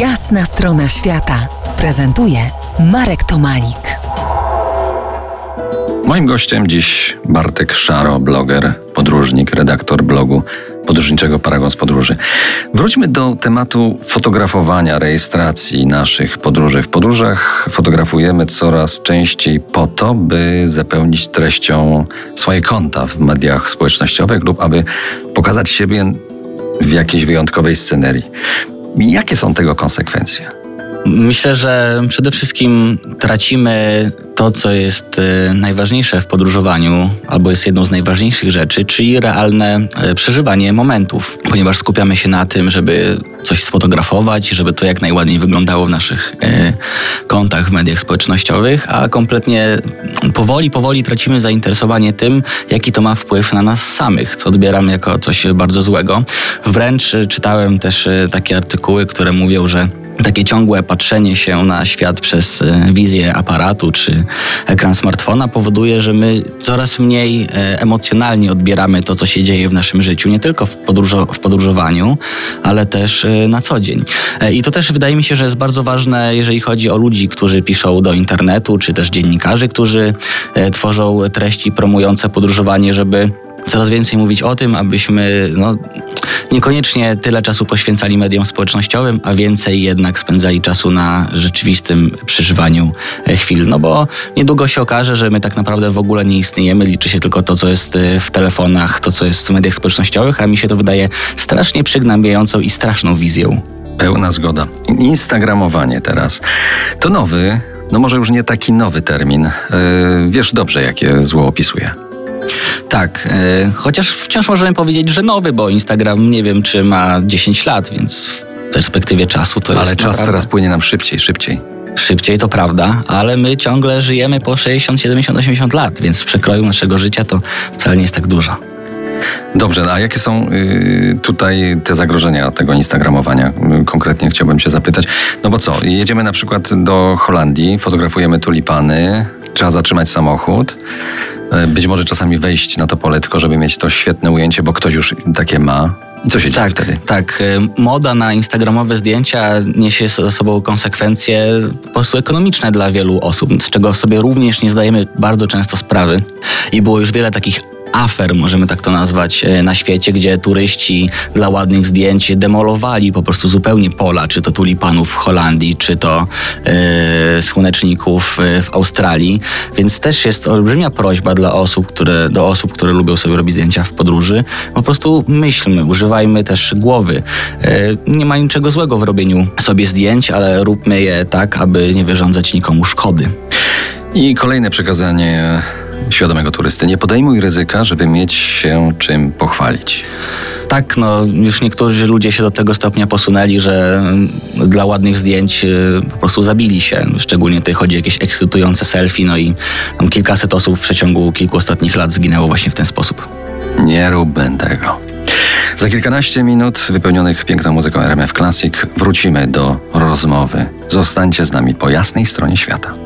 Jasna strona świata prezentuje Marek Tomalik. Moim gościem dziś Bartek Szaro, bloger, podróżnik, redaktor blogu podróżniczego Paragon z Podróży. Wróćmy do tematu fotografowania, rejestracji naszych podróży. W podróżach fotografujemy coraz częściej po to, by zapełnić treścią swoje konta w mediach społecznościowych lub aby pokazać siebie w jakiejś wyjątkowej scenerii. Jakie są tego konsekwencje? Myślę, że przede wszystkim tracimy to, co jest e, najważniejsze w podróżowaniu, albo jest jedną z najważniejszych rzeczy, czyli realne e, przeżywanie momentów, ponieważ skupiamy się na tym, żeby coś sfotografować, żeby to jak najładniej wyglądało w naszych e, kontach w mediach społecznościowych, a kompletnie powoli, powoli tracimy zainteresowanie tym, jaki to ma wpływ na nas samych, co odbieramy jako coś bardzo złego. Wręcz czytałem też takie artykuły, które mówią, że takie ciągłe patrzenie się na świat przez e, wizję aparatu czy ekran smartfona powoduje, że my coraz mniej e, emocjonalnie odbieramy to, co się dzieje w naszym życiu, nie tylko w, podróżo w podróżowaniu, ale też e, na co dzień. I to też wydaje mi się, że jest bardzo ważne, jeżeli chodzi o ludzi, którzy piszą do internetu, czy też dziennikarzy, którzy tworzą treści promujące podróżowanie, żeby coraz więcej mówić o tym, abyśmy no, niekoniecznie tyle czasu poświęcali mediom społecznościowym, a więcej jednak spędzali czasu na rzeczywistym przeżywaniu e, chwil. No bo niedługo się okaże, że my tak naprawdę w ogóle nie istniejemy, liczy się tylko to, co jest e, w telefonach, to, co jest w mediach społecznościowych, a mi się to wydaje strasznie przygnębiającą i straszną wizją. Pełna zgoda. Instagramowanie teraz. To nowy, no może już nie taki nowy termin. Yy, wiesz dobrze, jakie zło opisuje. Tak, e, chociaż wciąż możemy powiedzieć, że nowy, bo Instagram nie wiem, czy ma 10 lat, więc w perspektywie czasu to Ale jest. Ale czas naprawdę... teraz płynie nam szybciej, szybciej. Szybciej to prawda, ale my ciągle żyjemy po 60, 70, 80 lat, więc w przekroju naszego życia to wcale nie jest tak dużo. Dobrze, a jakie są y, tutaj te zagrożenia tego instagramowania? Konkretnie chciałbym Cię zapytać. No bo co, jedziemy na przykład do Holandii, fotografujemy tulipany, trzeba zatrzymać samochód, e, być może czasami wejść na to pole, tylko żeby mieć to świetne ujęcie, bo ktoś już takie ma. I co się tak, dzieje wtedy? Tak, e, moda na instagramowe zdjęcia niesie ze sobą konsekwencje po prostu ekonomiczne dla wielu osób, z czego sobie również nie zdajemy bardzo często sprawy. I było już wiele takich afer, możemy tak to nazwać, e, na świecie, gdzie turyści dla ładnych zdjęć demolowali po prostu zupełnie pola, czy to tulipanów w Holandii, czy to yy, słoneczników e, w Australii. Więc też jest olbrzymia prośba dla osób, które, do osób, które lubią sobie robić zdjęcia w podróży. Po prostu myślmy, używajmy też głowy. Yy, nie ma niczego złego w robieniu sobie zdjęć, ale róbmy je tak, aby nie wyrządzać nikomu szkody. I kolejne przekazanie świadomego turysty. Nie podejmuj ryzyka, żeby mieć się czym pochwalić. Tak, no już niektórzy ludzie się do tego stopnia posunęli, że dla ładnych zdjęć y, po prostu zabili się. Szczególnie tutaj chodzi o jakieś ekscytujące selfie, no i tam kilkaset osób w przeciągu kilku ostatnich lat zginęło właśnie w ten sposób. Nie róbmy tego. Za kilkanaście minut wypełnionych piękną muzyką RMF Classic wrócimy do rozmowy. Zostańcie z nami po jasnej stronie świata.